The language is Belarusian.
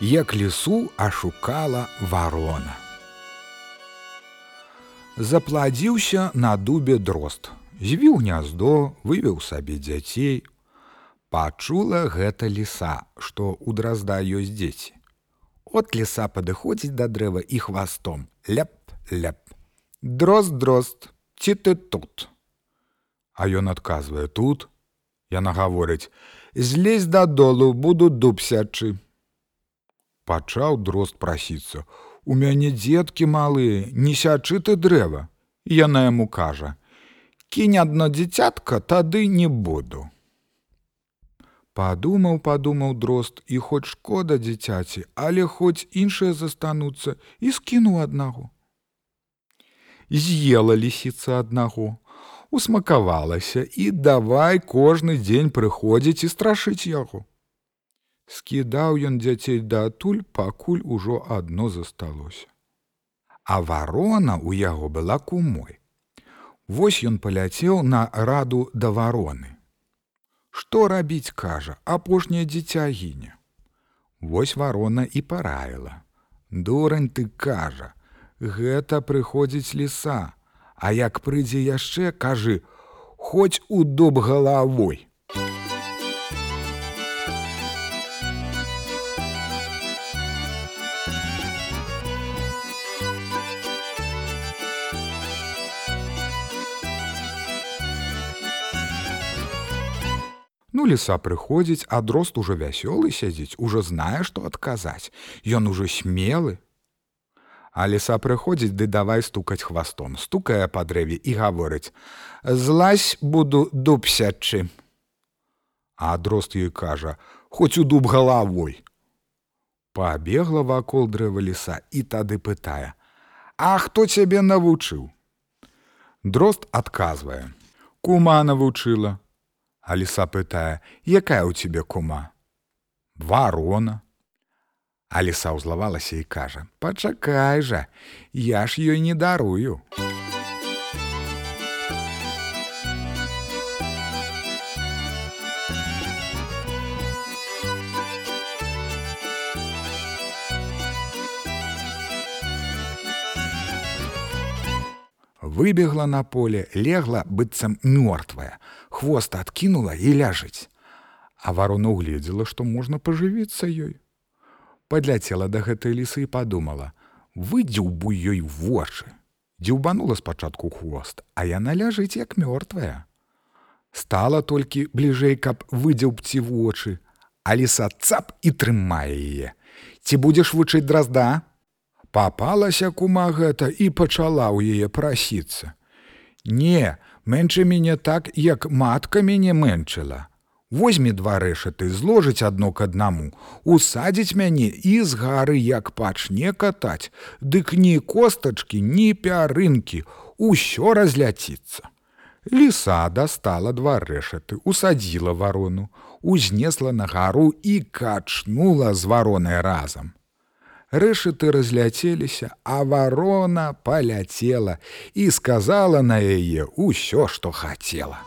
як лесу ашукала варона. Запладзіўся на дубе дрозд, звіў гняздо, вывеў сабе дзяцей. Пачула гэта ліса, што ў дразда ёсць дзеці. От ліса падыходзіць да дрэва і хвастом, ляп, ляп. Дрозд, дрозд, ці ты тут? А ён адказвае тут. Яна гаворыць: злезь дадолу, буду дуб сячы. Пачаў дрозд прасіцца: У мяне дзеткі малыя, не сячы ты дрэва. Яна яму кажа: Кінь адно дзіцятка, тады не буду. Падумаў, падумаў дрозд і хоць шкода дзіцяці, але хоць іншыя застануцца і скінуў аднаго. З'ела лісіца аднаго, усмакавалася і давай кожны дзень прыходзіць і страшыць яго. Скідаў ён дзяцей датуль, пакуль ужо адно засталося. А варона ў яго была кумой. Вось ён паляцеў на раду да вароны. Што рабіць, кажа, апошняе дзіця гіне. Вось варона і параіла. Дурань ты кажа, гэта прыходзіць ліса, А як прыйдзе яшчэ, кажы: хоць у дуб галавой. Ну ліса прыходзіць, а дрозд ужо вясёлы сядзіць, ужо знае, што адказаць. Ён ужо смелы, А ліса прыходзіць ды давай стукаць хвастом, стукае па дрэве і гаворыць: « Злазь буду дуб сячы. А дрозд ёй кажа: « Хоць у дуб галавой. Пабегла вакол дрэва ліса і тады пытае: « А хто цябе навучыў? Дрозд адказвае: « Кума навучыла. А ліса пытае: « Якая ў цябе кума? Варона. Аліса ўзлавалася і кажа: « Пачакай жа, я ж ёй не дарую. Выбегла на поле, легла быццам мёртвая, хвост адкінула і ляжыць. А варона угледзела, што можна пажывіцца ёй падляцела да гэтай лісы і падумала: выдзеўбу ёй вочы. Дзеўбанула спачатку хвост, а яна ляжыць як мёртвая. Стала толькі бліжэй, каб выдзеўбці вочы, а ліса цап і трымае яе. Ці будзеш вучыць дразда? Папалася кума гэта і пачала ў яе прасіцца. Не, мэнчы мяне так, як матка мяне мэнчыла. Возьме два рэшаты, зложыць адно к аднаму, усадзіць мяне і з гары як пачне катаць, Дык ні костачкі, ні пярынкі, усё разляціцца. Ліса дастала два рэшаты, усадзіла варону, узнесла на гару і качнула з варонай разам. Рэшаты разляцеліся, а варона паляцела і сказала на яе ўсё, што хацела.